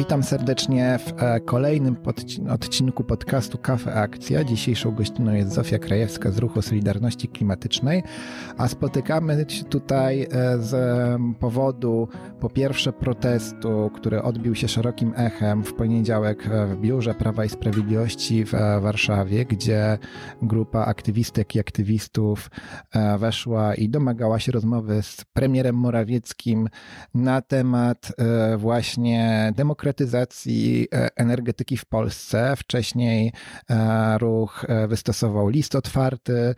Witam serdecznie w e, kolejnym odcinku podcastu Kafe Akcja. Dzisiejszą gościną jest Zofia Krajewska z Ruchu Solidarności Klimatycznej, a spotykamy się tutaj e, z powodu po pierwsze protestu, który odbił się szerokim echem w poniedziałek e, w Biurze Prawa i Sprawiedliwości w Warszawie, gdzie grupa aktywistek i aktywistów weszła i domagała się rozmowy z premierem Morawieckim na temat właśnie demokratyzacji e, energetyki w Polsce. Wcześniej e, ruch e, wystosował list otwarty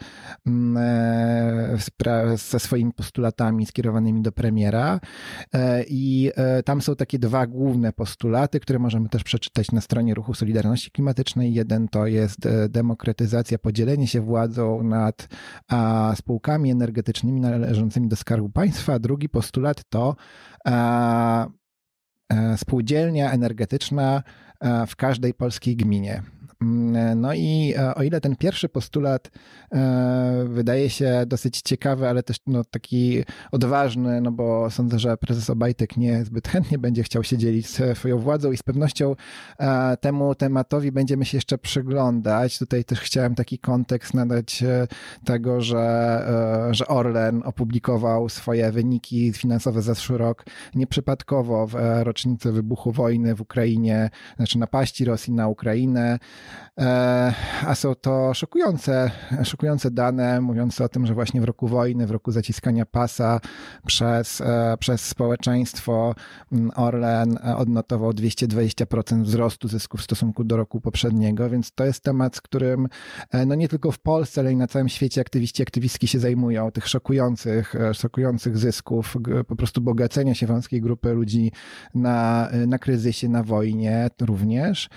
mm, ze swoimi postulatami skierowanymi do premiera i tam są takie dwa główne postulaty, które możemy też przeczytać na stronie Ruchu Solidarności Klimatycznej. Jeden to jest demokratyzacja, podzielenie się władzą nad spółkami energetycznymi należącymi do Skarbu Państwa, drugi postulat to spółdzielnia energetyczna e, w każdej polskiej gminie. Mm, no i e, o ile ten pierwszy postulat e, wydaje się dosyć ciekawy, ale też no, taki odważny, no bo sądzę, że prezes Obajtek nie zbyt chętnie będzie chciał się dzielić swoją władzą i z pewnością e, temu tematowi będziemy się jeszcze przyglądać. Tutaj też chciałem taki kontekst nadać tego, że, że Orlen opublikował swoje wyniki finansowe zeszły rok nieprzypadkowo w rocznicę wybuchu wojny w Ukrainie, znaczy napaści Rosji na Ukrainę. E, a są to szokujące, szokujące dane mówiące o tym, że właśnie w roku wojny, w roku zaciskania pasa przez, e, przez społeczeństwo mm, Orlen odnotował 220% wzrostu zysków w stosunku do roku poprzedniego, więc to jest temat, z którym e, no nie tylko w Polsce, ale i na całym świecie aktywiści, aktywistki się zajmują, tych szokujących, szokujących zysków, po prostu bogacenia się wąskiej grupy ludzi na, na kryzysie, na wojnie również.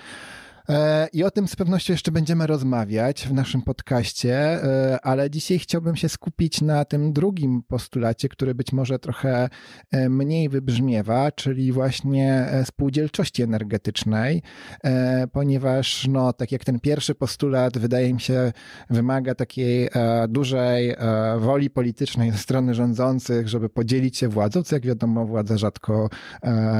E, I o tym z pewnością jeszcze będziemy rozmawiać w naszym podcaście, e, ale dzisiaj chciałbym się skupić na tym drugim postulacie, który być może trochę e, mniej wybrzmiewa, czyli właśnie spółdzielczości energetycznej, ponieważ, no, tak jak ten pierwszy postulat, wydaje mi się, wymaga takiej dużej woli politycznej ze strony rządzących, żeby podzielić się władzą, co jak wiadomo, władza rzadko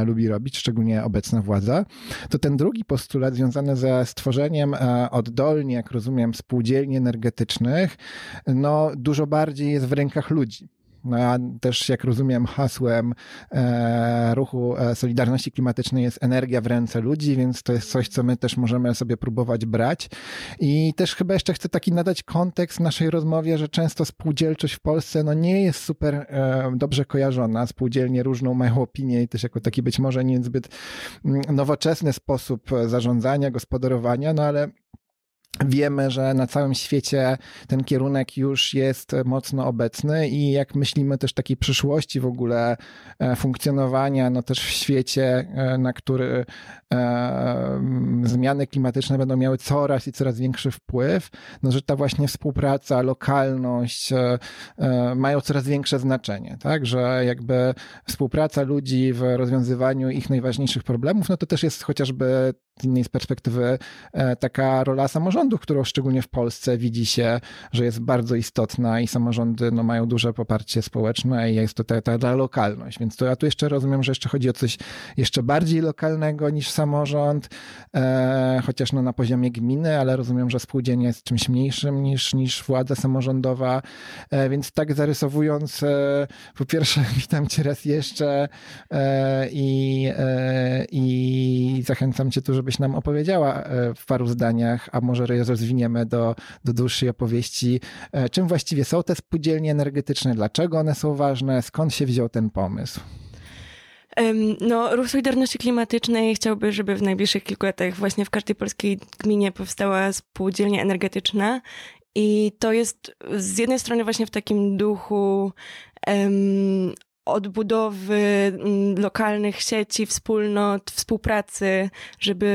lubi robić, szczególnie obecna władza, to ten drugi postulat związany ze stworzeniem e, oddolnie, jak rozumiem, spółdzielni energetycznych, no dużo bardziej jest w rękach ludzi. No a też, jak rozumiem, hasłem e, ruchu e, Solidarności Klimatycznej jest energia w ręce ludzi, więc to jest coś, co my też możemy sobie próbować brać. I też chyba jeszcze chcę taki nadać kontekst naszej rozmowie, że często spółdzielczość w Polsce no, nie jest super e, dobrze kojarzona. Spółdzielnie różną mają opinię i też jako taki być może niezbyt mm, nowoczesny sposób zarządzania, gospodarowania, no ale Wiemy, że na całym świecie ten kierunek już jest mocno obecny i jak myślimy też takiej przyszłości w ogóle e, funkcjonowania, no też w świecie, e, na który e, zmiany klimatyczne będą miały coraz i coraz większy wpływ, no że ta właśnie współpraca, lokalność mają coraz większe znaczenie, tak, że jakby współpraca ludzi w rozwiązywaniu ich najważniejszych problemów, no to też jest chociażby z innej perspektywy taka rola samorządu, którą szczególnie w Polsce widzi się, że jest bardzo istotna i samorządy no, mają duże poparcie społeczne i jest to ta, ta, ta lokalność. Więc to ja tu jeszcze rozumiem, że jeszcze chodzi o coś jeszcze bardziej lokalnego niż samorząd, e, chociaż no, na poziomie gminy, ale rozumiem, że spółdzielnia jest czymś mniejszym niż, niż władza samorządowa. E, więc tak zarysowując, e, po pierwsze witam cię raz jeszcze e, i, e, i zachęcam cię tu, żebyś nam opowiedziała e, w paru zdaniach, a może rozwiniemy do, do dłuższej opowieści, e, czym właściwie są te spółdzielnie energetyczne, dlaczego one są ważne, skąd się wziął ten pomysł. No, Ruch Solidarności Klimatycznej chciałby, żeby w najbliższych kilku latach właśnie w każdej polskiej gminie powstała spółdzielnia energetyczna. I to jest z jednej strony właśnie w takim duchu um, odbudowy mm, lokalnych sieci, wspólnot, współpracy, żeby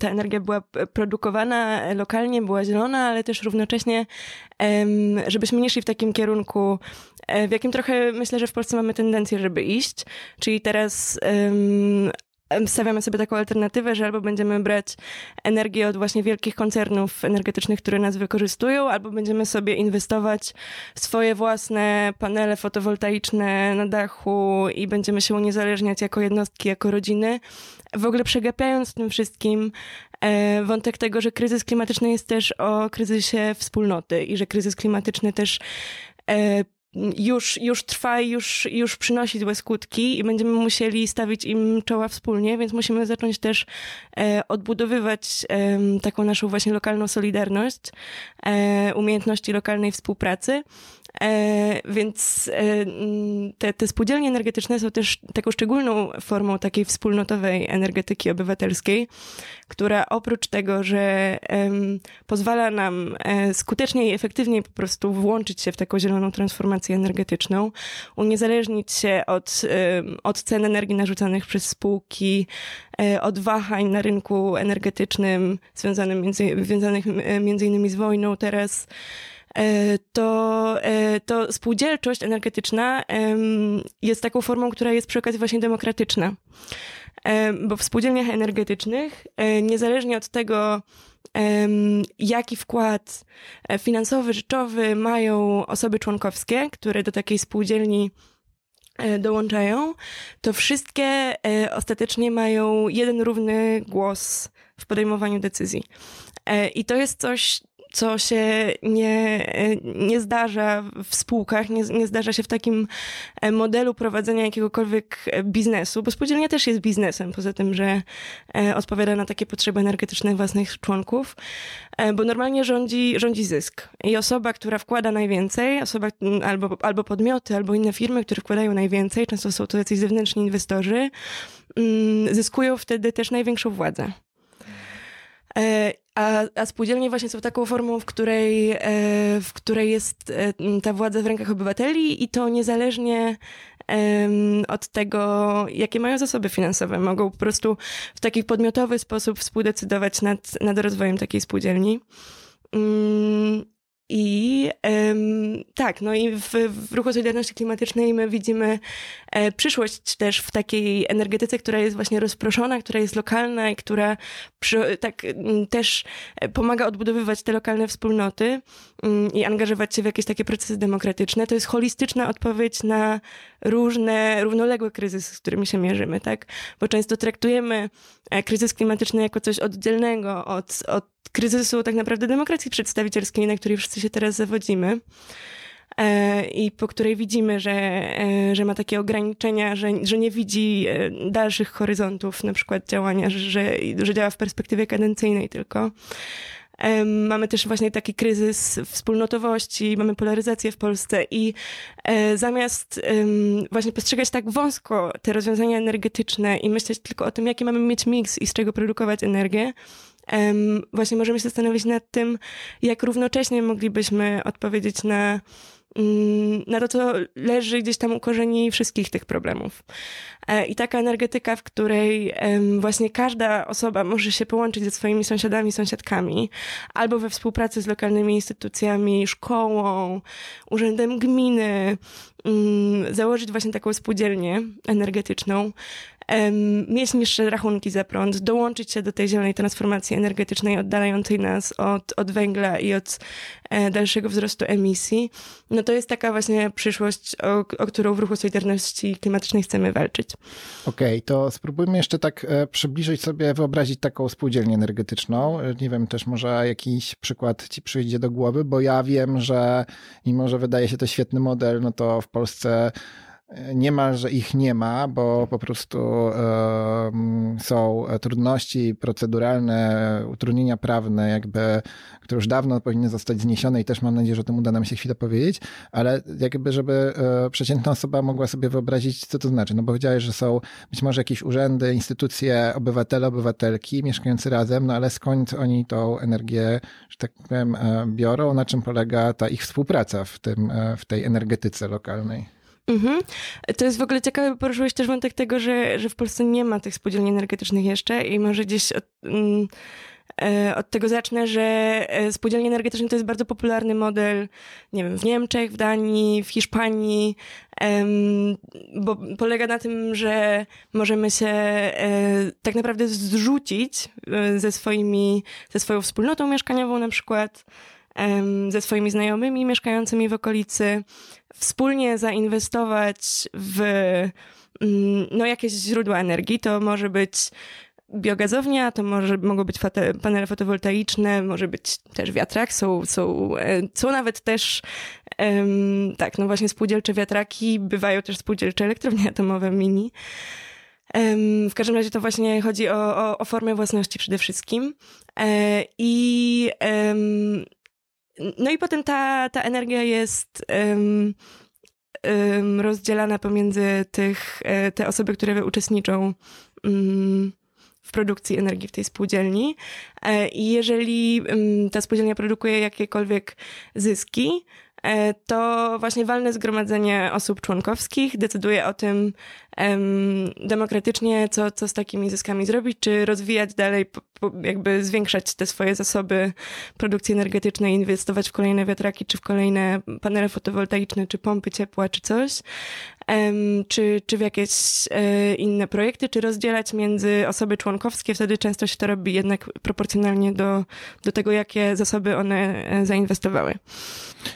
ta energia była produkowana lokalnie, była zielona, ale też równocześnie, żebyśmy nie szli w takim kierunku, e, w jakim trochę myślę, że w Polsce mamy tendencję, żeby iść, czyli teraz stawiamy sobie taką alternatywę, że albo będziemy brać energię od właśnie wielkich koncernów energetycznych, które nas wykorzystują, albo będziemy sobie inwestować w swoje własne panele fotowoltaiczne na dachu i będziemy się uniezależniać jako jednostki, jako rodziny. W ogóle przegapiając w tym wszystkim e, wątek tego, że kryzys klimatyczny jest też o kryzysie wspólnoty i że kryzys klimatyczny też e, już, już trwa i już, już przynosi złe skutki i będziemy musieli stawić im czoła wspólnie, więc musimy zacząć też e, odbudowywać e, taką naszą właśnie lokalną solidarność, e, umiejętności lokalnej współpracy. E, więc e, te, te spółdzielnie energetyczne są też taką szczególną formą takiej wspólnotowej energetyki obywatelskiej, która oprócz tego, że pozwala nam e, skuteczniej i efektywniej po prostu włączyć się w taką zieloną transformację energetyczną, uniezależnić się od, od cen energii narzucanych przez spółki, od wahań na rynku energetycznym związanym między, związanych między innymi z wojną teraz, to, e, to spółdzielczość energetyczna jest taką formą, która jest przy okazji właśnie demokratyczna. E, bo w spółdzielniach energetycznych, niezależnie od tego, jaki wkład finansowy, rzeczowy mają osoby członkowskie, które do takiej spółdzielni dołączają, to wszystkie ostatecznie mają jeden równy głos w podejmowaniu decyzji. I to jest coś, co się nie, nie zdarza w spółkach, nie, nie zdarza się w takim e, modelu prowadzenia jakiegokolwiek biznesu, bo spółdzielnia też jest biznesem, poza tym, że e, odpowiada na takie potrzeby energetyczne własnych członków, e, bo normalnie rządzi, rządzi zysk. I osoba, która wkłada najwięcej, osoba albo, albo podmioty, albo inne firmy, które wkładają najwięcej, często są to jacyś zewnętrzni inwestorzy, mm, zyskują wtedy też największą władzę. A, a spółdzielnie właśnie są taką formą, w której, e, w której jest e, ta władza w rękach obywateli i to niezależnie od tego, jakie mają zasoby finansowe. Mogą po prostu w taki podmiotowy sposób współdecydować nad, nad rozwojem takiej spółdzielni. I tak, no i w, w ruchu Solidarności Klimatycznej my widzimy e, przyszłość też w takiej energetyce, która jest właśnie rozproszona, która jest lokalna i która przy, tak też pomaga odbudowywać te lokalne wspólnoty i angażować się w jakieś takie procesy demokratyczne. To jest holistyczna odpowiedź na różne, równoległe kryzysy, z którymi się mierzymy, tak? Bo często traktujemy e, kryzys klimatyczny jako coś oddzielnego od, od kryzysu tak naprawdę demokracji przedstawicielskiej, na której wszyscy się teraz zawodzimy e, i po której widzimy, że, e, że ma takie ograniczenia, że, że nie widzi dalszych horyzontów na przykład działania, że, że działa w perspektywie kadencyjnej tylko. Mamy też właśnie taki kryzys wspólnotowości, mamy polaryzację w Polsce i e, zamiast właśnie postrzegać tak wąsko te rozwiązania energetyczne i myśleć tylko o tym, jaki mamy mieć miks i z czego produkować energię, właśnie możemy się zastanowić nad tym, jak równocześnie moglibyśmy odpowiedzieć na Mm, na to, co leży gdzieś tam u korzeni wszystkich tych problemów. E, I taka energetyka, w której właśnie każda osoba może się połączyć ze swoimi sąsiadami, sąsiadkami, albo we współpracy z lokalnymi instytucjami, szkołą, urzędem gminy, mm, założyć właśnie taką spółdzielnię energetyczną, mieć niższe rachunki za prąd, dołączyć się do tej zielonej transformacji energetycznej oddalającej nas od, od węgla i od e, dalszego wzrostu emisji, no to jest taka właśnie przyszłość, o, o którą w ruchu Solidarności Klimatycznej chcemy walczyć. Okej, okay, to spróbujmy jeszcze tak e, przybliżyć sobie, wyobrazić taką spółdzielnię energetyczną. E, nie wiem, też może jakiś przykład ci przyjdzie do głowy, bo ja wiem, że mimo, że wydaje się to świetny model, no to w Polsce Niemalże ich nie ma, bo po prostu są trudności proceduralne, utrudnienia prawne, jakby, które już dawno powinny zostać zniesione i też mam nadzieję, że o tym uda nam się chwilę powiedzieć, ale jakby, żeby e, przeciętna osoba mogła sobie wyobrazić, co to znaczy. No bo powiedziałeś, że są być może jakieś urzędy, instytucje, obywatele, obywatelki mieszkający razem, no ale skąd oni tą energię, że tak powiem, e, biorą? Na czym polega ta ich współpraca w, tym, e, w tej energetyce lokalnej? Mhm. To jest w ogóle ciekawe, poruszyłeś też wątek tego, że, że w Polsce nie ma tych spółdzielni energetycznych jeszcze i może gdzieś od, mm, e, od tego zacznę, że e, spółdzielnie energetyczne to jest bardzo popularny model, nie wiem, w Niemczech, w Danii, w Hiszpanii, bo polega na tym, że możemy się e, tak naprawdę zrzucić ze swoimi, ze swoją wspólnotą mieszkaniową na przykład, ze swoimi znajomymi mieszkającymi w okolicy, wspólnie zainwestować w mm, no, jakieś źródła energii. To może być biogazownia, to może, mogą być panele fotowoltaiczne, może być też wiatrak, są, są, e, są nawet też um, tak, no właśnie spółdzielcze wiatraki, bywają też spółdzielcze elektrownie atomowe mini. Um, w każdym razie to właśnie chodzi o, o, o formę własności przede wszystkim. E, I um, no i potem ta, ta energia jest um, um, rozdzielana pomiędzy tych, e, te osoby, które uczestniczą um, w produkcji energii w tej spółdzielni. E, I jeżeli ta spółdzielnia produkuje jakiekolwiek zyski, to właśnie walne zgromadzenie osób członkowskich decyduje o tym, demokratycznie, co, co z takimi zyskami zrobić, czy rozwijać dalej, jakby zwiększać te swoje zasoby produkcji energetycznej, inwestować w kolejne wiatraki, czy w kolejne panele fotowoltaiczne, czy pompy ciepła, czy coś, czy, czy w jakieś e, inne projekty, czy rozdzielać między osoby członkowskie, wtedy często się to robi jednak proporcjonalnie do, do tego, jakie zasoby one e, zainwestowały.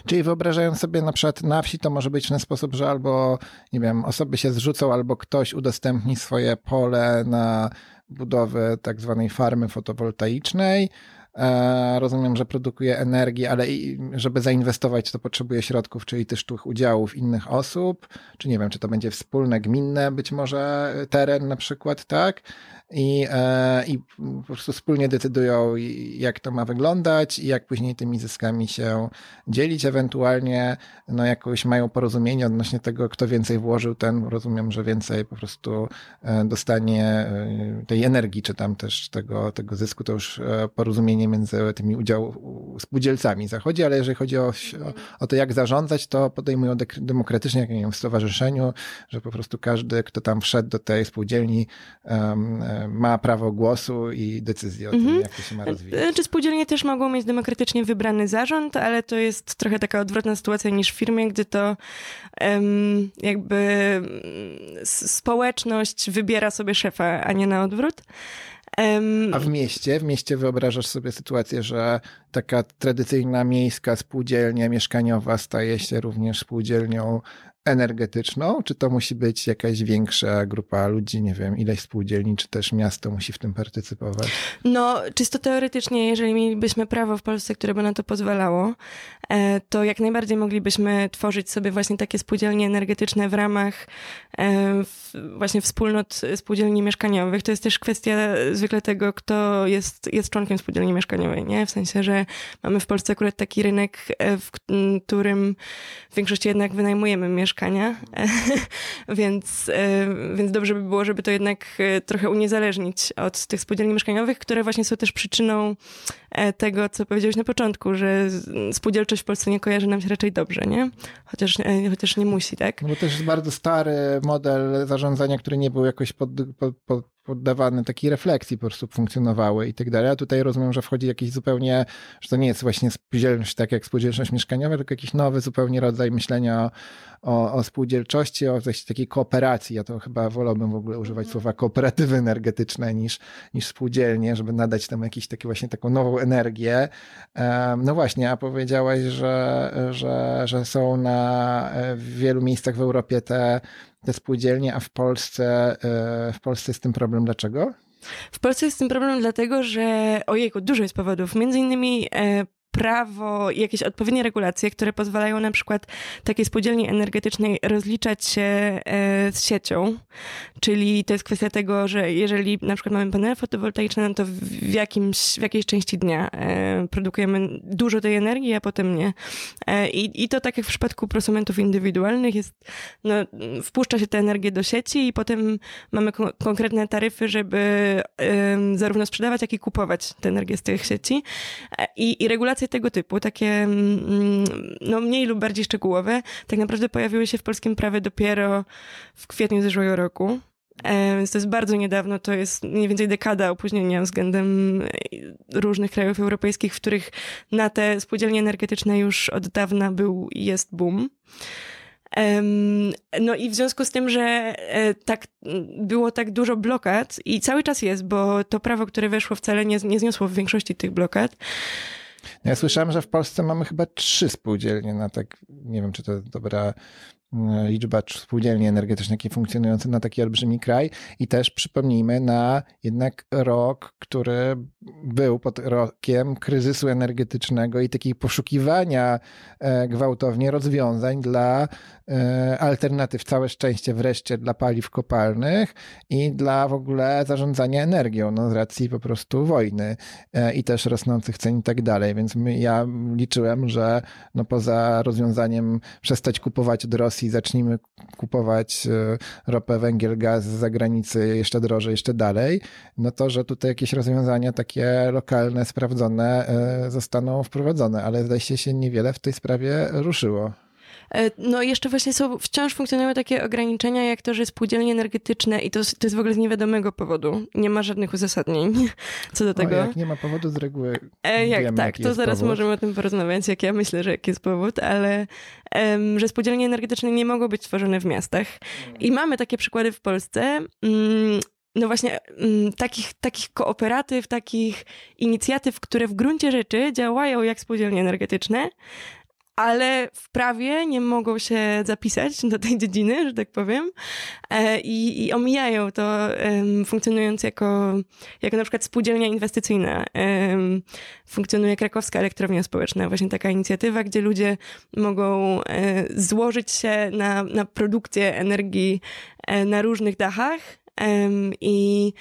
Czyli wyobrażając sobie na przykład na wsi, to może być w ten sposób, że albo, nie wiem, osoby się zrzucą, albo ktoś udostępni swoje pole na budowę tak zwanej farmy fotowoltaicznej. E, rozumiem, że produkuje energię, ale żeby zainwestować, to potrzebuje środków, czyli też tych udziałów innych osób, czy nie wiem, czy to będzie wspólne, gminne, być może teren na przykład, tak? I, e, i po prostu wspólnie decydują, jak to ma wyglądać i jak później tymi zyskami się dzielić. Ewentualnie no, jakoś mają porozumienie odnośnie tego, kto więcej włożył, ten rozumiem, że więcej po prostu e, dostanie e, tej energii, czy tam też tego, tego zysku. To już porozumienie między tymi udział, spółdzielcami zachodzi, ale jeżeli chodzi o, o to, jak zarządzać, to podejmują demokratycznie, jak nie wiem, w stowarzyszeniu, że po prostu każdy, kto tam wszedł do tej spółdzielni, um, ma prawo głosu i decyzji o tym, mhm. jak to się ma rozwijać. Czy spółdzielnie też mogą mieć demokratycznie wybrany zarząd, ale to jest trochę taka odwrotna sytuacja niż w firmie, gdy to um, jakby społeczność wybiera sobie szefa, a nie na odwrót. A w mieście? W mieście wyobrażasz sobie sytuację, że taka tradycyjna miejska spółdzielnia mieszkaniowa staje się również spółdzielnią energetyczną? Czy to musi być jakaś większa grupa ludzi, nie wiem, ileś spółdzielni, czy też miasto musi w tym partycypować? No, czysto teoretycznie, jeżeli mielibyśmy prawo w Polsce, które by na to pozwalało, e, to jak najbardziej moglibyśmy tworzyć sobie właśnie takie spółdzielnie energetyczne w ramach e, właśnie wspólnot spółdzielni mieszkaniowych. To jest też kwestia zwykle tego, kto jest, jest członkiem spółdzielni mieszkaniowej, nie? W sensie, że mamy w Polsce akurat taki rynek, e, w którym w większości jednak wynajmujemy mieszkania mieszkania, więc, e, więc dobrze by było, żeby to jednak e, trochę uniezależnić od tych spółdzielni mieszkaniowych, które właśnie są też przyczyną tego, co powiedziałeś na początku, że spółdzielczość w Polsce nie kojarzy nam się raczej dobrze, nie? Chociaż, chociaż nie musi, tak? No bo też jest bardzo stary model zarządzania, który nie był jakoś pod, pod, pod poddawane takiej refleksji po prostu funkcjonowały i tak dalej. A tutaj rozumiem, że wchodzi jakiś zupełnie, że to nie jest właśnie spółdzielność tak jak spółdzielczość mieszkaniowa, tylko jakiś nowy zupełnie rodzaj myślenia o, o spółdzielczości, o takiej kooperacji. Ja to chyba wolałbym w ogóle używać mhm. słowa kooperatywy energetyczne niż, niż spółdzielnie, żeby nadać temu jakąś taki właśnie taką nową energię. No właśnie, a powiedziałaś, że, że, że są na e, w wielu miejscach w Europie te te spółdzielnie, a w Polsce, e, w Polsce jest tym problem. Dlaczego? W Polsce jest tym problem dlatego, że ojejku, dużo jest powodów. Między innymi e, prawo jakieś odpowiednie regulacje, które pozwalają na przykład takiej spółdzielni energetycznej rozliczać się e, z siecią. Czyli to jest kwestia tego, że jeżeli na przykład mamy panele fotowoltaiczne, no to w, jakimś, w jakiejś części dnia e, produkujemy dużo tej energii, a potem nie. E, I, I to tak jak w przypadku prosumentów indywidualnych jest, no, wpuszcza się tę energię do sieci i potem mamy ko konkretne taryfy, żeby zarówno sprzedawać, jak i kupować tę energię z tych sieci. I, i regulacje tego typu, takie mm, no, mniej lub bardziej szczegółowe, tak naprawdę pojawiły się w polskim prawie dopiero w kwietniu zeszłego roku. E, więc to jest bardzo niedawno, to jest mniej więcej dekada opóźnienia względem różnych krajów europejskich, w których na te spółdzielnie energetyczne już od dawna był i jest boom. No i w związku z tym, że e, tak było tak dużo blokad i cały czas jest, bo to prawo, które weszło wcale nie, nie zniosło w większości tych blokad. Ja słyszałem, że w Polsce mamy chyba trzy spółdzielnie na tak, nie wiem czy to dobra liczba spółdzielni energetycznych funkcjonujących na taki olbrzymi kraj. I też przypomnijmy na jednak rok, który był pod rokiem kryzysu energetycznego i takiego poszukiwania e, gwałtownie rozwiązań dla e, alternatyw, całe szczęście wreszcie dla paliw kopalnych i dla w ogóle zarządzania energią, no z racji po prostu wojny i też rosnących cen i tak dalej, więc ja liczyłem, że no poza rozwiązaniem przestać kupować od Rosji Rosji, zacznijmy kupować e, ropę, węgiel, gaz z zagranicy jeszcze drożej, jeszcze dalej, no to, że tutaj jakieś rozwiązania takie lokalne, sprawdzone e, zostaną wprowadzone, ale zdaje się niewiele w tej sprawie ruszyło. E, no jeszcze właśnie są, wciąż funkcjonują takie ograniczenia, jak to, że spółdzielnie energetyczne i to, to jest w ogóle z niewiadomego powodu. Nie ma żadnych uzasadnień co do tego. O, jak nie ma powodu, z reguły e, Jak wiemy, tak, to zaraz powód. możemy o tym porozmawiać, jak ja myślę, że jaki jest powód, ale że spółdzielnie energetyczne nie mogą być tworzone w miastach. I mamy takie przykłady w Polsce. Mm, no właśnie mm, takich, takich kooperatyw, takich inicjatyw, które w gruncie rzeczy działają jak spółdzielnie energetyczne, ale w prawie nie mogą się zapisać do tej dziedziny, że tak powiem, e, i, i omijają to, funkcjonując jako, jako na przykład spółdzielnia inwestycyjna. Funkcjonuje Krakowska Elektrownia Społeczna, właśnie taka inicjatywa, gdzie ludzie mogą e, złożyć się na, na produkcję energii e, na różnych dachach i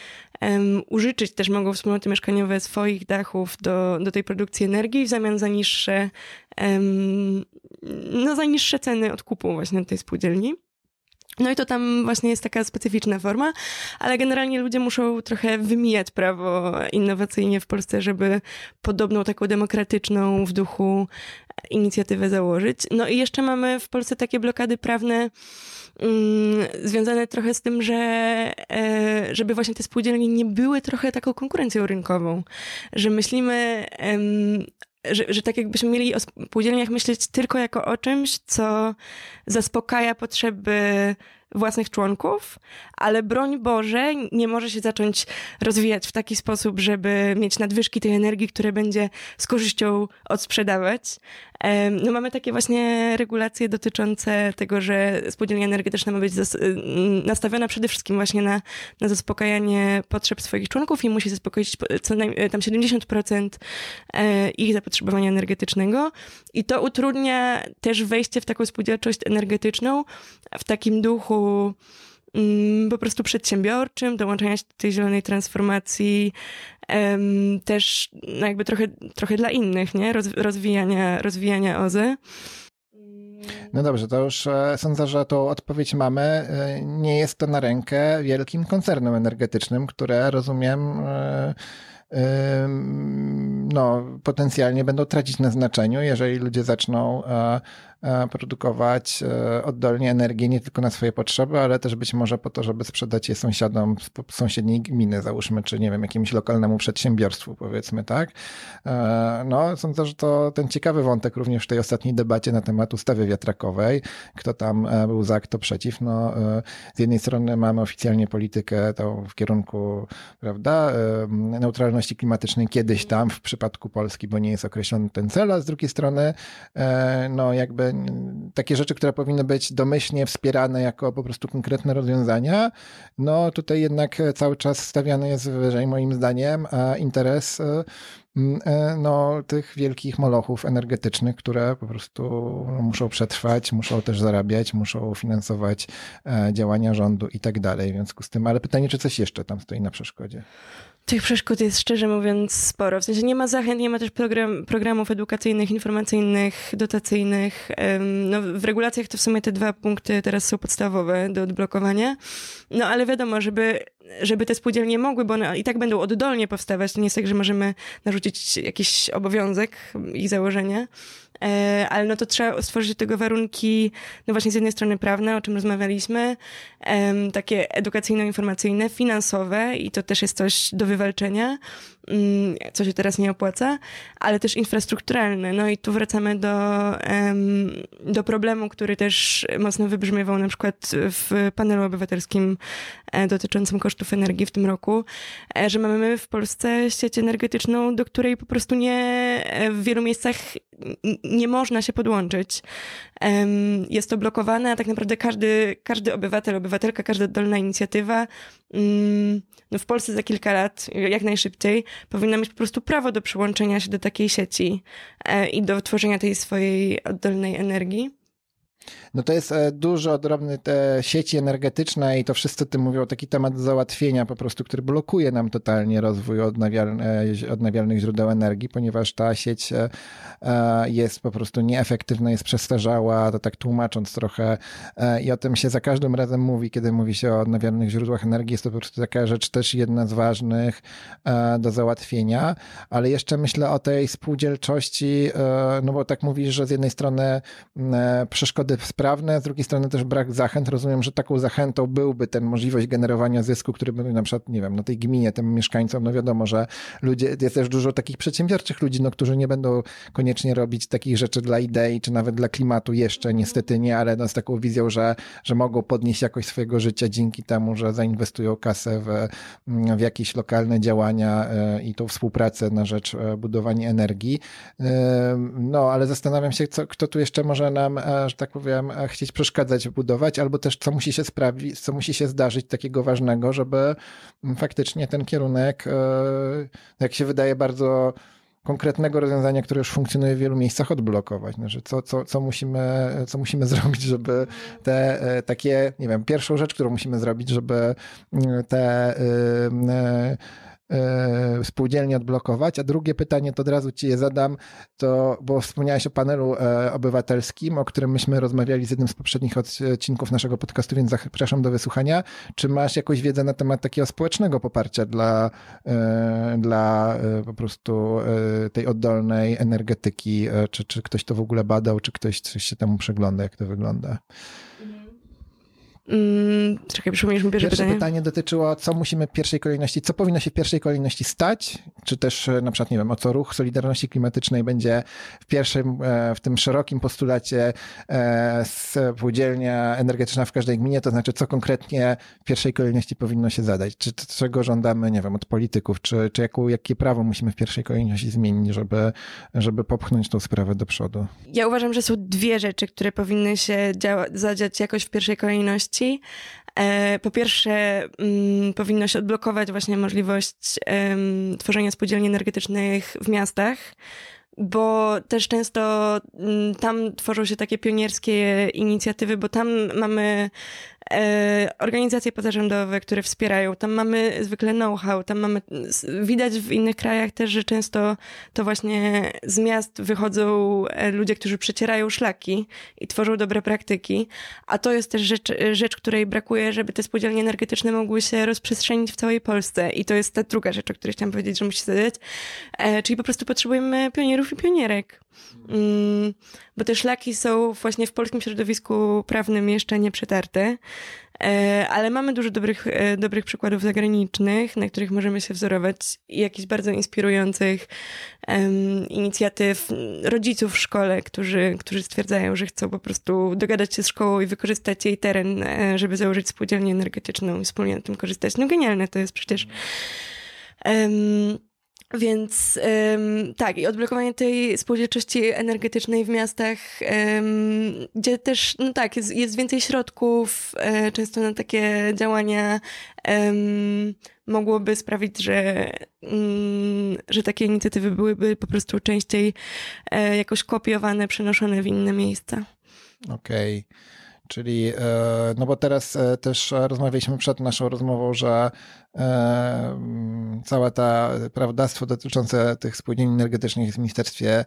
użyczyć też mogą wspólnoty mieszkaniowe swoich dachów do, do tej produkcji energii w zamian za niższe, no za niższe ceny odkupu właśnie tej spółdzielni. No i to tam właśnie jest taka specyficzna forma, ale generalnie ludzie muszą trochę wymijać prawo innowacyjnie w Polsce, żeby podobną taką demokratyczną w duchu inicjatywę założyć. No i jeszcze mamy w Polsce takie blokady prawne, Mm, związane trochę z tym, że e, żeby właśnie te spółdzielnie nie były trochę taką konkurencją rynkową, że myślimy że, że tak jakbyśmy mieli o spółdzielniach myśleć tylko jako o czymś, co zaspokaja potrzeby własnych członków, ale broń Boże nie może się zacząć rozwijać w taki sposób, żeby mieć nadwyżki tej energii, które będzie z korzyścią odsprzedawać. No mamy takie właśnie regulacje dotyczące tego, że spółdzielnia energetyczna ma być nastawiona przede wszystkim właśnie na, na zaspokajanie potrzeb swoich członków i musi zaspokoić co najmniej tam 70% e, ich zapotrzebowania energetycznego i to utrudnia też wejście w taką spółdzielczość energetyczną w takim duchu mm, po prostu przedsiębiorczym, dołączania się do tej zielonej transformacji, też no jakby trochę, trochę dla innych, nie? rozwijania, rozwijania OZE. No dobrze, to już e, sądzę, że tą odpowiedź mamy. E, nie jest to na rękę wielkim koncernom energetycznym, które rozumiem e, no, potencjalnie będą tracić na znaczeniu, jeżeli ludzie zaczną produkować e, oddolnie energię nie tylko na swoje potrzeby, ale też być może po to, żeby sprzedać je sąsiadom z sąsiedniej gminy, załóżmy, czy nie wiem, jakimś lokalnemu przedsiębiorstwu, powiedzmy, tak? E, no, sądzę, że to ten ciekawy wątek również w tej ostatniej debacie na temat ustawy wiatrakowej, kto tam był za, kto przeciw. No, z jednej strony mamy oficjalnie politykę tą w kierunku, prawda, neutralności klimatycznej kiedyś tam, w przypadku Polski, bo nie jest określony ten cel, a z drugiej strony, no, jakby takie rzeczy, które powinny być domyślnie wspierane jako po prostu konkretne rozwiązania, no tutaj jednak cały czas stawiany jest wyżej moim zdaniem, a interes e, e, no, tych wielkich molochów energetycznych, które po prostu muszą przetrwać, muszą też zarabiać, muszą finansować e, działania rządu i tak dalej. W związku z tym, ale pytanie, czy coś jeszcze tam stoi na przeszkodzie? Tych przeszkód jest szczerze mówiąc sporo. W sensie nie ma zachęt, nie ma też program, programów edukacyjnych, informacyjnych, dotacyjnych. No, w regulacjach to w sumie te dwa punkty teraz są podstawowe do odblokowania. No ale wiadomo, żeby żeby te spółdzielnie mogły, bo one i tak będą oddolnie powstawać, to nie jest tak, że możemy narzucić jakiś obowiązek ich założenia, E, ale no to trzeba stworzyć do tego warunki, no właśnie z jednej strony prawne, o czym rozmawialiśmy, takie edukacyjno-informacyjne, finansowe i to też jest coś do wywalczenia, mm, co się teraz nie opłaca, ale też infrastrukturalne. No i tu wracamy do, do problemu, który też mocno wybrzmiewał na przykład w panelu obywatelskim e, dotyczącym kosztów energii w tym roku, e, że mamy w Polsce sieć energetyczną, do której po prostu nie w wielu miejscach nie można się podłączyć. Jest to blokowane, a tak naprawdę każdy, każdy obywatel, obywatelka, każda oddolna inicjatywa mm, no w Polsce za kilka lat, jak najszybciej, powinna mieć po prostu prawo do przyłączenia się do takiej sieci e, i do tworzenia tej swojej oddolnej energii. No to jest e, dużo drobnych sieci energetyczne i to wszyscy tym mówią, taki temat załatwienia po prostu, który blokuje nam totalnie rozwój odnawialne, odnawialnych źródeł energii, ponieważ ta sieć e, e, jest po prostu nieefektywna, jest przestarzała, to tak tłumacząc trochę i o tym się za każdym razem mówi, kiedy mówi się o odnawialnych źródłach energii, jest to po prostu taka rzecz też jedna z ważnych do załatwienia, ale jeszcze myślę o tej spółdzielczości, no bo tak mówisz, że z jednej strony przeszkody sprawne, z drugiej strony też brak zachęt. Rozumiem, że taką zachętą byłby ten możliwość generowania zysku, który by na przykład, nie wiem, na tej gminie, tym mieszkańcom, no wiadomo, że ludzie, jest też dużo takich przedsiębiorczych ludzi, no, którzy nie będą koniecznie robić takich rzeczy dla idei, czy nawet dla klimatu jeszcze, niestety nie, ale no, z taką wizją, że, że mogą podnieść jakość swojego życia dzięki temu, że zainwestują kasę w, w jakieś lokalne działania e, i tą współpracę na rzecz e, budowania energii. E, no, ale zastanawiam się, co, kto tu jeszcze może nam, że tak powiem, chcieć przeszkadzać budować, albo też co musi się sprawić, co musi się zdarzyć takiego ważnego, żeby faktycznie ten kierunek, e, jak się wydaje, bardzo konkretnego rozwiązania, które już funkcjonuje w wielu miejscach, odblokować. Znaczy, co, co, co, musimy, co musimy zrobić, żeby te e, takie, nie wiem, pierwszą rzecz, którą musimy zrobić, żeby te e, E, spółdzielnie odblokować. A drugie pytanie, to od razu ci je zadam, to, bo wspomniałeś o panelu e, obywatelskim, o którym myśmy rozmawiali z jednym z poprzednich odcinków naszego podcastu, więc zapraszam do wysłuchania. Czy masz jakąś wiedzę na temat takiego społecznego poparcia dla, e, dla po prostu tej oddolnej energetyki? Czy, czy ktoś to w ogóle badał, czy ktoś coś się temu przegląda, jak to wygląda? Mm, czekaj, przypomnisz mi pierwsze, pierwsze pytanie. pytanie dotyczyło, co musimy w pierwszej kolejności, co powinno się w pierwszej kolejności stać, czy też e, na przykład, nie wiem, o co ruch Solidarności Klimatycznej będzie w pierwszym, e, w tym szerokim postulacie e, spółdzielnia energetyczna w każdej gminie, to znaczy, co konkretnie w pierwszej kolejności powinno się zadać, czy czego żądamy, nie wiem, od polityków, czy, czy jaką, jakie prawo musimy w pierwszej kolejności zmienić, żeby, żeby popchnąć tą sprawę do przodu. Ja uważam, że są dwie rzeczy, które powinny się zadziać jakoś w pierwszej kolejności E, po pierwsze, mm, powinno się odblokować właśnie możliwość tworzenia spółdzielni energetycznych w miastach, bo też często mm, tam tworzą się takie pionierskie inicjatywy, bo tam mamy organizacje pozarządowe, które wspierają. Tam mamy zwykle know-how, tam mamy, widać w innych krajach też, że często to właśnie z miast wychodzą e, ludzie, którzy przecierają szlaki i tworzą dobre praktyki, a to jest też rzecz, rzecz której brakuje, żeby te spółdzielnie energetyczne mogły się rozprzestrzenić w całej Polsce i to jest ta druga rzecz, o której chciałam powiedzieć, że musi się zadać, e, czyli po prostu potrzebujemy pionierów i pionierek. Mm, bo te szlaki są właśnie w polskim środowisku prawnym jeszcze nie przetarte, e, ale mamy dużo dobrych, e, dobrych przykładów zagranicznych, na których możemy się wzorować i jakichś bardzo inspirujących inicjatyw rodziców w szkole, którzy, którzy stwierdzają, że chcą po prostu dogadać się z szkołą i wykorzystać jej teren, e, żeby założyć spółdzielnię energetyczną i wspólnie na tym korzystać. No genialne to jest przecież. Um, więc um, tak, i odblokowanie tej spółdzielczości energetycznej w miastach, um, gdzie też, no tak, jest, jest więcej środków, um, często na takie działania mogłoby sprawić, że, mm, że takie inicjatywy byłyby po prostu częściej e, jakoś kopiowane, przenoszone w inne miejsca. Okej. Okay. Czyli, e, no bo teraz e, też rozmawialiśmy przed naszą rozmową, że e, całe to prawodawstwo dotyczące tych spółdzielni energetycznych jest w Ministerstwie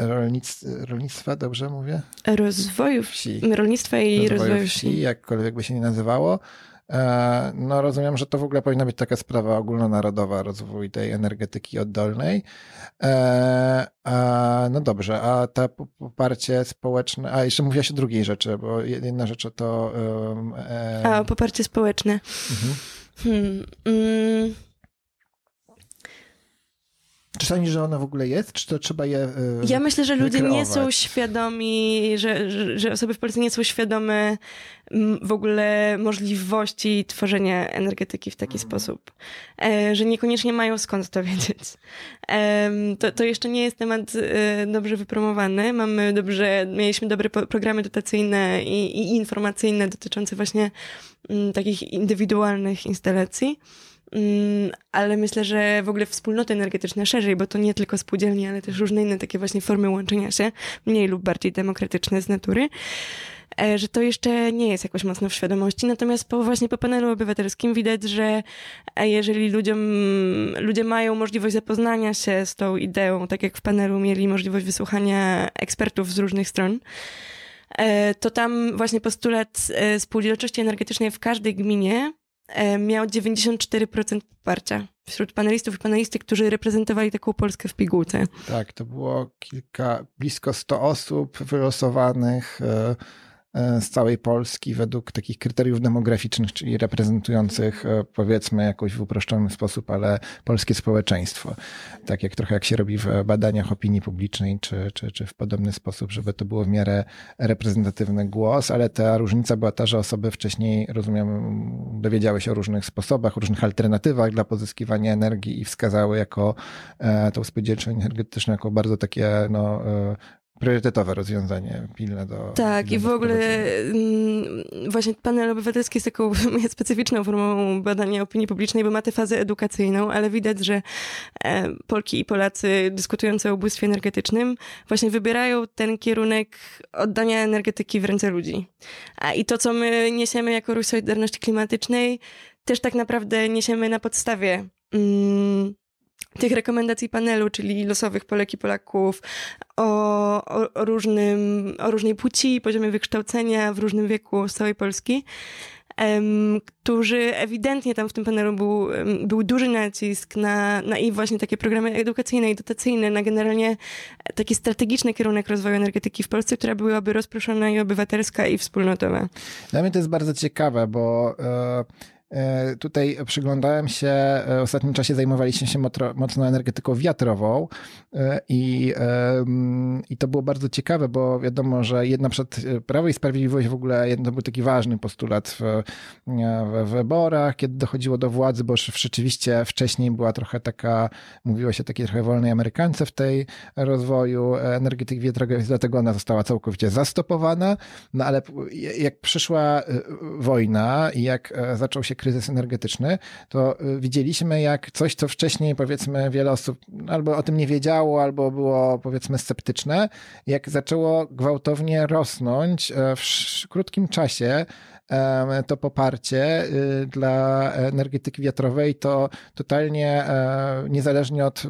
Rolnictwa, rolnictwa dobrze mówię? Rozwoju wsi. Rolnictwa i rozwoju, rozwoju wsi. wsi. Jakkolwiek by się nie nazywało. E, no rozumiem, że to w ogóle powinna być taka sprawa ogólnonarodowa, rozwój tej energetyki oddolnej. E, no dobrze, a to poparcie społeczne, a jeszcze mówiłaś o drugiej rzeczy, bo jedna rzecz to... A, poparcie społeczne. Mhm. Hmm, mm. Czy sądzisz, że ono w ogóle jest? Czy to trzeba je. Yy, ja myślę, że ludzie wykreować? nie są świadomi, że, że, że, osoby w Polsce nie są świadome mm, w ogóle możliwości tworzenia energetyki w taki mhm. sposób, e, że niekoniecznie mają skąd to wiedzieć. E, to, to jeszcze nie jest temat e, dobrze wypromowany. Mamy dobrze, mieliśmy dobre programy dotacyjne i, i informacyjne dotyczące właśnie m, mm, takich indywidualnych instalacji. Mm, ale myślę, że w ogóle wspólnoty energetyczne szerzej, bo to nie tylko spółdzielnie, ale też różne inne takie właśnie formy łączenia się, mniej lub bardziej demokratyczne z natury, e, że to jeszcze nie jest jakoś mocno w świadomości. Natomiast po, właśnie po panelu obywatelskim widać, że e, jeżeli ludziom, ludzie mają możliwość zapoznania się z tą ideą, tak jak w panelu mieli możliwość wysłuchania ekspertów z różnych stron, e, to tam właśnie postulat spółdzielczości energetycznej w każdej gminie miał 94% poparcia wśród panelistów i panelistek, którzy reprezentowali taką Polskę w pigułce. Tak, to było kilka, blisko 100 osób wylosowanych e, E, z całej Polski według takich kryteriów demograficznych, czyli reprezentujących e, powiedzmy jakoś w uproszczony sposób, ale polskie społeczeństwo. Tak jak trochę jak się robi w badaniach opinii publicznej, czy, czy, czy w podobny sposób, żeby to było w miarę reprezentatywny głos, ale ta różnica była ta, że osoby wcześniej, rozumiem, dowiedziały się o różnych sposobach, różnych alternatywach dla pozyskiwania energii i wskazały jako e, tą spółdzielczą energetyczną jako bardzo takie no, priorytetowe rozwiązanie, pilne do. Tak, i w ogóle mm, właśnie panel obywatelski jest taką specyficzną formą badania opinii publicznej, bo ma tę fazę edukacyjną, ale widać, że e, Polki i Polacy dyskutujący o ubóstwie energetycznym właśnie wybierają ten kierunek oddania energetyki w ręce ludzi. A i to, co my niesiemy jako ruch Solidarności Klimatycznej, też tak naprawdę niesiemy na podstawie. Mm, tych rekomendacji panelu, czyli losowych Polek i Polaków o, o, o, różnym, o różnej płci, poziomie wykształcenia w różnym wieku z całej Polski, um, którzy ewidentnie tam w tym panelu był, był duży nacisk na, na i właśnie takie programy edukacyjne i dotacyjne, na generalnie taki strategiczny kierunek rozwoju energetyki w Polsce, która byłaby rozproszona i obywatelska i wspólnotowa. Dla mnie to jest bardzo ciekawe, bo yy tutaj przyglądałem się, e, w ostatnim czasie zajmowaliśmy się mocno energetyką wiatrową e, i, i to było bardzo ciekawe, bo wiadomo, że jedna przed Prawo i Sprawiedliwość w ogóle to był taki ważny postulat w, w wyborach, kiedy dochodziło do władzy, bo rzeczywiście wcześniej była trochę taka, mówiło się takiej trochę wolnej Amerykance w tej rozwoju energetyki wiatrowej, dlatego ona została całkowicie zastopowana, no ale jak przyszła wojna i jak zaczął się kryzys energetyczny, to y, widzieliśmy jak coś, co wcześniej powiedzmy wiele osób albo o tym nie wiedziało, albo było powiedzmy sceptyczne, jak zaczęło gwałtownie rosnąć e, w krótkim czasie to poparcie y, dla energetyki wiatrowej to totalnie e, niezależnie od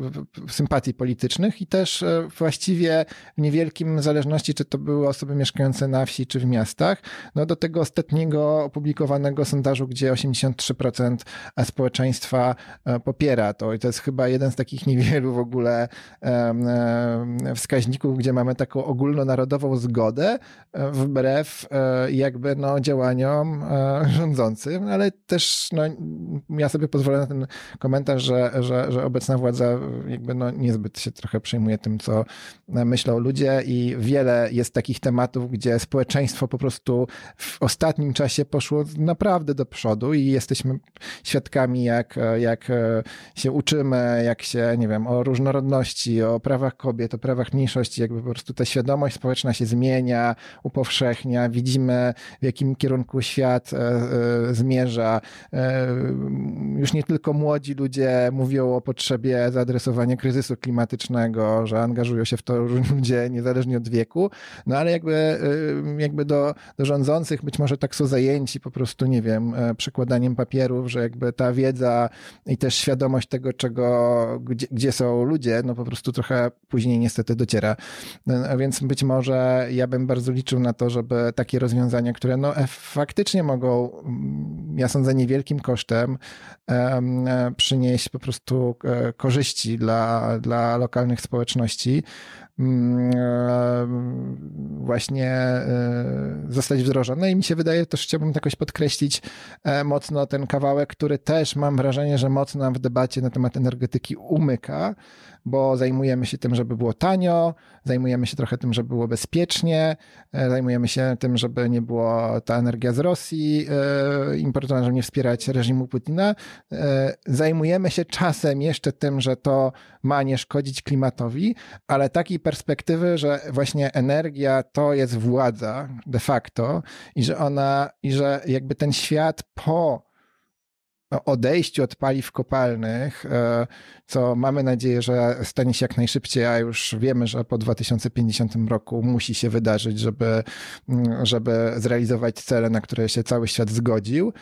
sympatii politycznych i też e, właściwie w niewielkim zależności, czy to były osoby mieszkające na wsi, czy w miastach, no do tego ostatniego opublikowanego sondażu, gdzie 83% społeczeństwa e, popiera to. I to jest chyba jeden z takich niewielu w ogóle wskaźników, gdzie mamy taką ogólnonarodową zgodę wbrew jakby no działaniom działaniom e, rządzącym, ale też no, ja sobie pozwolę na ten komentarz, że, że, że obecna władza jakby no, niezbyt się trochę przejmuje tym, co myślą ludzie i wiele jest takich tematów, gdzie społeczeństwo po prostu w ostatnim czasie poszło naprawdę do przodu i jesteśmy świadkami, jak, jak się uczymy, jak się, nie wiem, o różnorodności, o prawach kobiet, o prawach mniejszości, jakby po prostu ta świadomość społeczna się zmienia, upowszechnia, widzimy w jakim kierunku świat e, e, zmierza. E, już nie tylko młodzi ludzie mówią o potrzebie zaadresowania kryzysu klimatycznego, że angażują się w to ludzie niezależnie od wieku, no ale jakby, jakby do, do rządzących być może tak są zajęci po prostu, nie wiem, przekładaniem papierów, że jakby ta wiedza i też świadomość tego, czego, gdzie, gdzie są ludzie, no po prostu trochę później niestety dociera. A więc być może ja bym bardzo liczył na to, żeby takie rozwiązania, które no faktycznie mogą, mm, ja sądzę, niewielkim kosztem przynieść po prostu korzyści dla, dla lokalnych społeczności. Mm, właśnie e, zostać wdrożone i mi się wydaje, też chciałbym jakoś podkreślić e, mocno ten kawałek, który też mam wrażenie, że mocno w debacie na temat energetyki umyka, bo zajmujemy się tym, żeby było tanio, zajmujemy się trochę tym, żeby było bezpiecznie, e, zajmujemy się tym, żeby nie było ta energia z Rosji importowana, żeby nie wspierać reżimu Putina. Zajmujemy się czasem jeszcze tym, że to ma nie szkodzić klimatowi, ale taki perspektywy, że właśnie energia to jest władza de facto i że ona, i że jakby ten świat po odejściu od paliw kopalnych, e, co mamy nadzieję, że stanie się jak najszybciej, a już wiemy, że po 2050 roku musi się wydarzyć, żeby, mm, żeby zrealizować cele, na które się cały świat zgodził,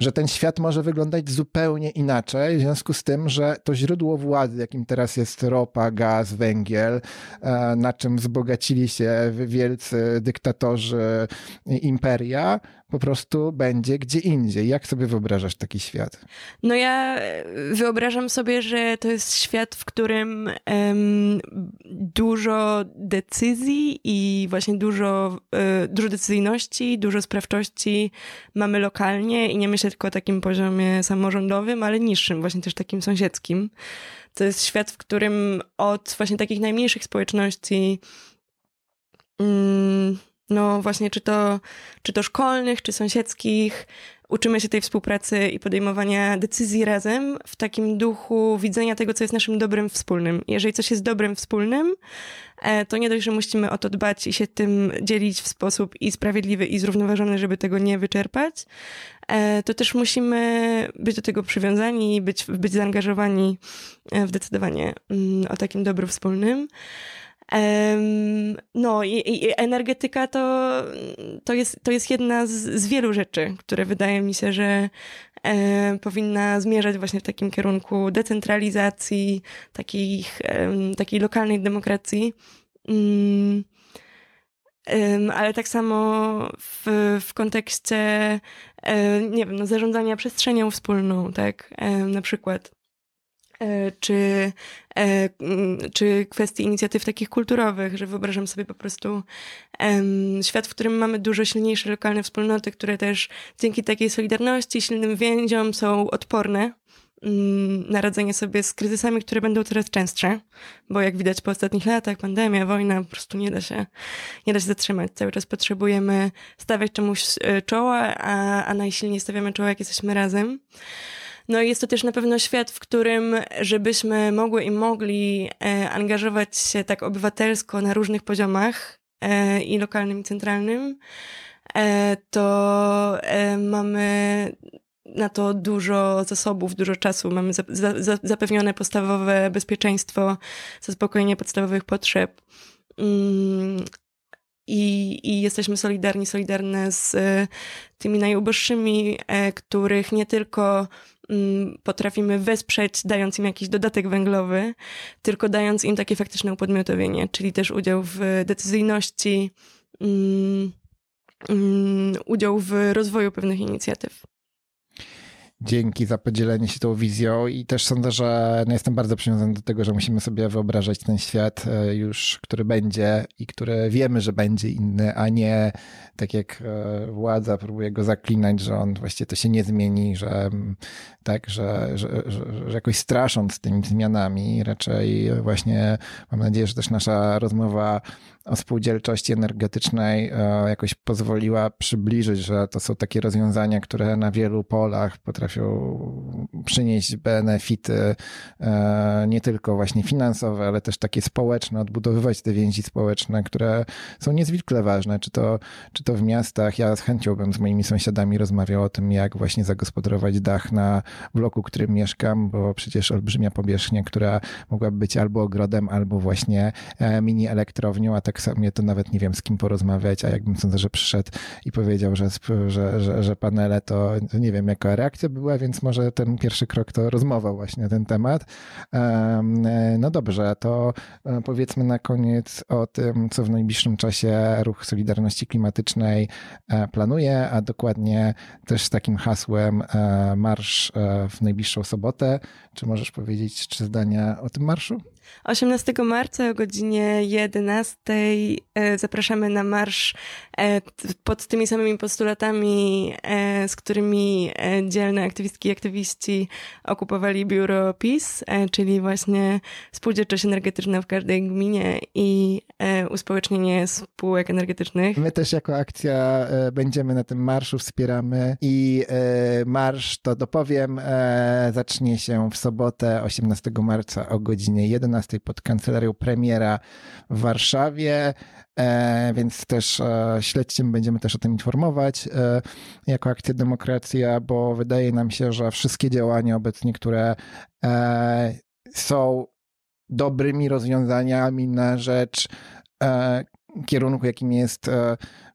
że ten świat może wyglądać zupełnie inaczej, w związku z tym, że to źródło władzy, jakim teraz jest ropa, gaz, węgiel, e, na czym wzbogacili się wielcy dyktatorzy imperia, po prostu będzie gdzie indziej. Jak sobie wyobrażasz taki świat? No ja e, wyobrażam sobie, że to jest świat, w którym um, dużo decyzji i właśnie dużo, um, dużo decyzyjności, dużo sprawczości mamy lokalnie i nie myślę tylko o takim poziomie samorządowym, ale niższym, właśnie też takim sąsiedzkim. To jest świat, w którym od właśnie takich najmniejszych społeczności um, no właśnie, czy to, czy to szkolnych, czy sąsiedzkich. Uczymy się tej współpracy i podejmowania decyzji razem w takim duchu widzenia tego, co jest naszym dobrem wspólnym. Jeżeli coś jest dobrem wspólnym, e, to nie dość, że musimy o to dbać i się tym dzielić w sposób i sprawiedliwy, i zrównoważony, żeby tego nie wyczerpać, e, to też musimy być do tego przywiązani, być, być zaangażowani e, w decydowanie mm, o takim dobru wspólnym. No i, i, energetyka to, to, jest, to jest jedna z, z wielu rzeczy, które wydaje mi się, że e, powinna zmierzać właśnie w takim kierunku decentralizacji, takich, takiej lokalnej demokracji. Mm, ale tak samo w, w kontekście, e, nie wiem, no, zarządzania przestrzenią wspólną, tak, na przykład. E, czy, e, czy kwestii inicjatyw takich kulturowych, że wyobrażam sobie po prostu świat, w którym mamy dużo silniejsze lokalne wspólnoty, które też dzięki takiej solidarności, silnym więziom są odporne mm, na radzenie sobie z kryzysami, które będą coraz częstsze, bo jak widać po ostatnich latach, pandemia, wojna, po prostu nie da się, nie da się zatrzymać. Cały czas potrzebujemy stawiać czemuś e, czoła, a, a najsilniej stawiamy czoła, jak jesteśmy razem. No i jest to też na pewno świat, w którym, żebyśmy mogły i mogli e, angażować się tak obywatelsko na różnych poziomach e, i lokalnym, i centralnym, e, to mamy na to dużo zasobów, dużo czasu. Mamy za, za, zapewnione podstawowe bezpieczeństwo, zaspokojenie podstawowych potrzeb. Mm, i, i jesteśmy solidarni, solidarne z tymi najuboższymi, których nie tylko potrafimy wesprzeć, dając im jakiś dodatek węglowy, tylko dając im takie faktyczne upodmiotowienie, czyli też udział w decyzyjności, um, um, udział w rozwoju pewnych inicjatyw. Dzięki za podzielenie się tą wizją i też sądzę, że no jestem bardzo przywiązany do tego, że musimy sobie wyobrażać ten świat e, już, który będzie i który wiemy, że będzie inny, a nie tak jak e, władza próbuje go zaklinać, że on właściwie to się nie zmieni, że tak, że, że, że, że jakoś strasząc tymi zmianami, raczej właśnie mam nadzieję, że też nasza rozmowa o spółdzielczości energetycznej e, jakoś pozwoliła przybliżyć, że to są takie rozwiązania, które na wielu polach potrafią przynieść benefity e, nie tylko właśnie finansowe, ale też takie społeczne, odbudowywać te więzi społeczne, które są niezwykle ważne, czy to, czy to w miastach. Ja z chęcią bym z moimi sąsiadami rozmawiał o tym, jak właśnie zagospodarować dach na bloku, w którym mieszkam, bo przecież olbrzymia powierzchnia, która mogłaby być albo ogrodem, albo właśnie e, mini elektrownią, a tak samo to nawet nie wiem z kim porozmawiać, a jakbym sądzę, że przyszedł i powiedział, że, że, że, że panele to, nie wiem, jaka reakcja by była, więc może ten pierwszy krok to rozmowa właśnie na ten temat. No dobrze, to powiedzmy na koniec o tym, co w najbliższym czasie Ruch Solidarności Klimatycznej planuje, a dokładnie też z takim hasłem marsz w najbliższą sobotę. Czy możesz powiedzieć trzy zdania o tym marszu? 18 marca o godzinie 11 e, zapraszamy na marsz e, pod tymi samymi postulatami, e, z którymi dzielne aktywistki i aktywiści okupowali biuro PiS, czyli właśnie spółdzielczość energetyczna w każdej gminie i uspołecznienie spółek energetycznych. My też jako akcja będziemy na tym marszu, wspieramy i marsz, to dopowiem, zacznie się w sobotę 18 marca o godzinie 11 pod kancelarią premiera w Warszawie. E, więc też e, śledźcie, będziemy też o tym informować e, jako Akcja Demokracja, bo wydaje nam się, że wszystkie działania obecnie, które są dobrymi rozwiązaniami na rzecz kierunku, jakim jest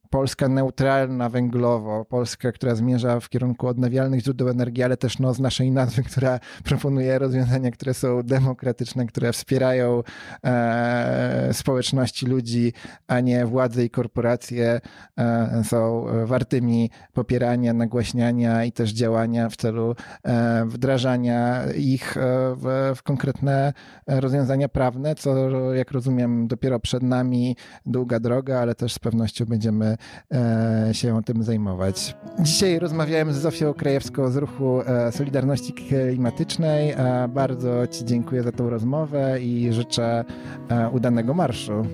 Polska neutralna węglowo, Polska, która zmierza w kierunku odnawialnych źródeł energii, ale też no, z naszej nazwy, która proponuje rozwiązania, które są demokratyczne, które wspierają e, społeczności ludzi, a nie władze i korporacje, e, są wartymi popierania, nagłaśniania i też działania w celu e, wdrażania ich e, w, w konkretne rozwiązania prawne, co jak rozumiem dopiero przed nami długa droga, ale też z pewnością będziemy E, się tym zajmować. Dzisiaj rozmawiałem z Zofią Krajewską z ruchu e, Solidarności Klimatycznej. E, bardzo Ci dziękuję za tą rozmowę i życzę udanego marszu.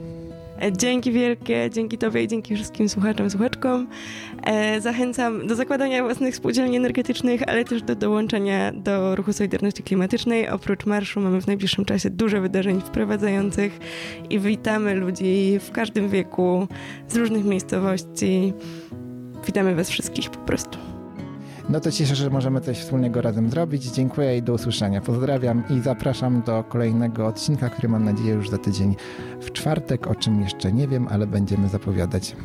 Dzięki wielkie, dzięki Tobie i dzięki wszystkim słuchaczom, słuchaczkom. Zachęcam do zakładania własnych spółdzielni energetycznych, ale też do dołączenia do ruchu Solidarności Klimatycznej. Oprócz marszu mamy w najbliższym czasie dużo wydarzeń wprowadzających i witamy ludzi w każdym wieku, z różnych miejscowości. Witamy Was wszystkich po prostu. No to cieszę, że możemy coś wspólnego razem zrobić. Dziękuję i do usłyszenia. Pozdrawiam i zapraszam do kolejnego odcinka, który mam nadzieję już za tydzień w czwartek, o czym jeszcze nie wiem, ale będziemy zapowiadać.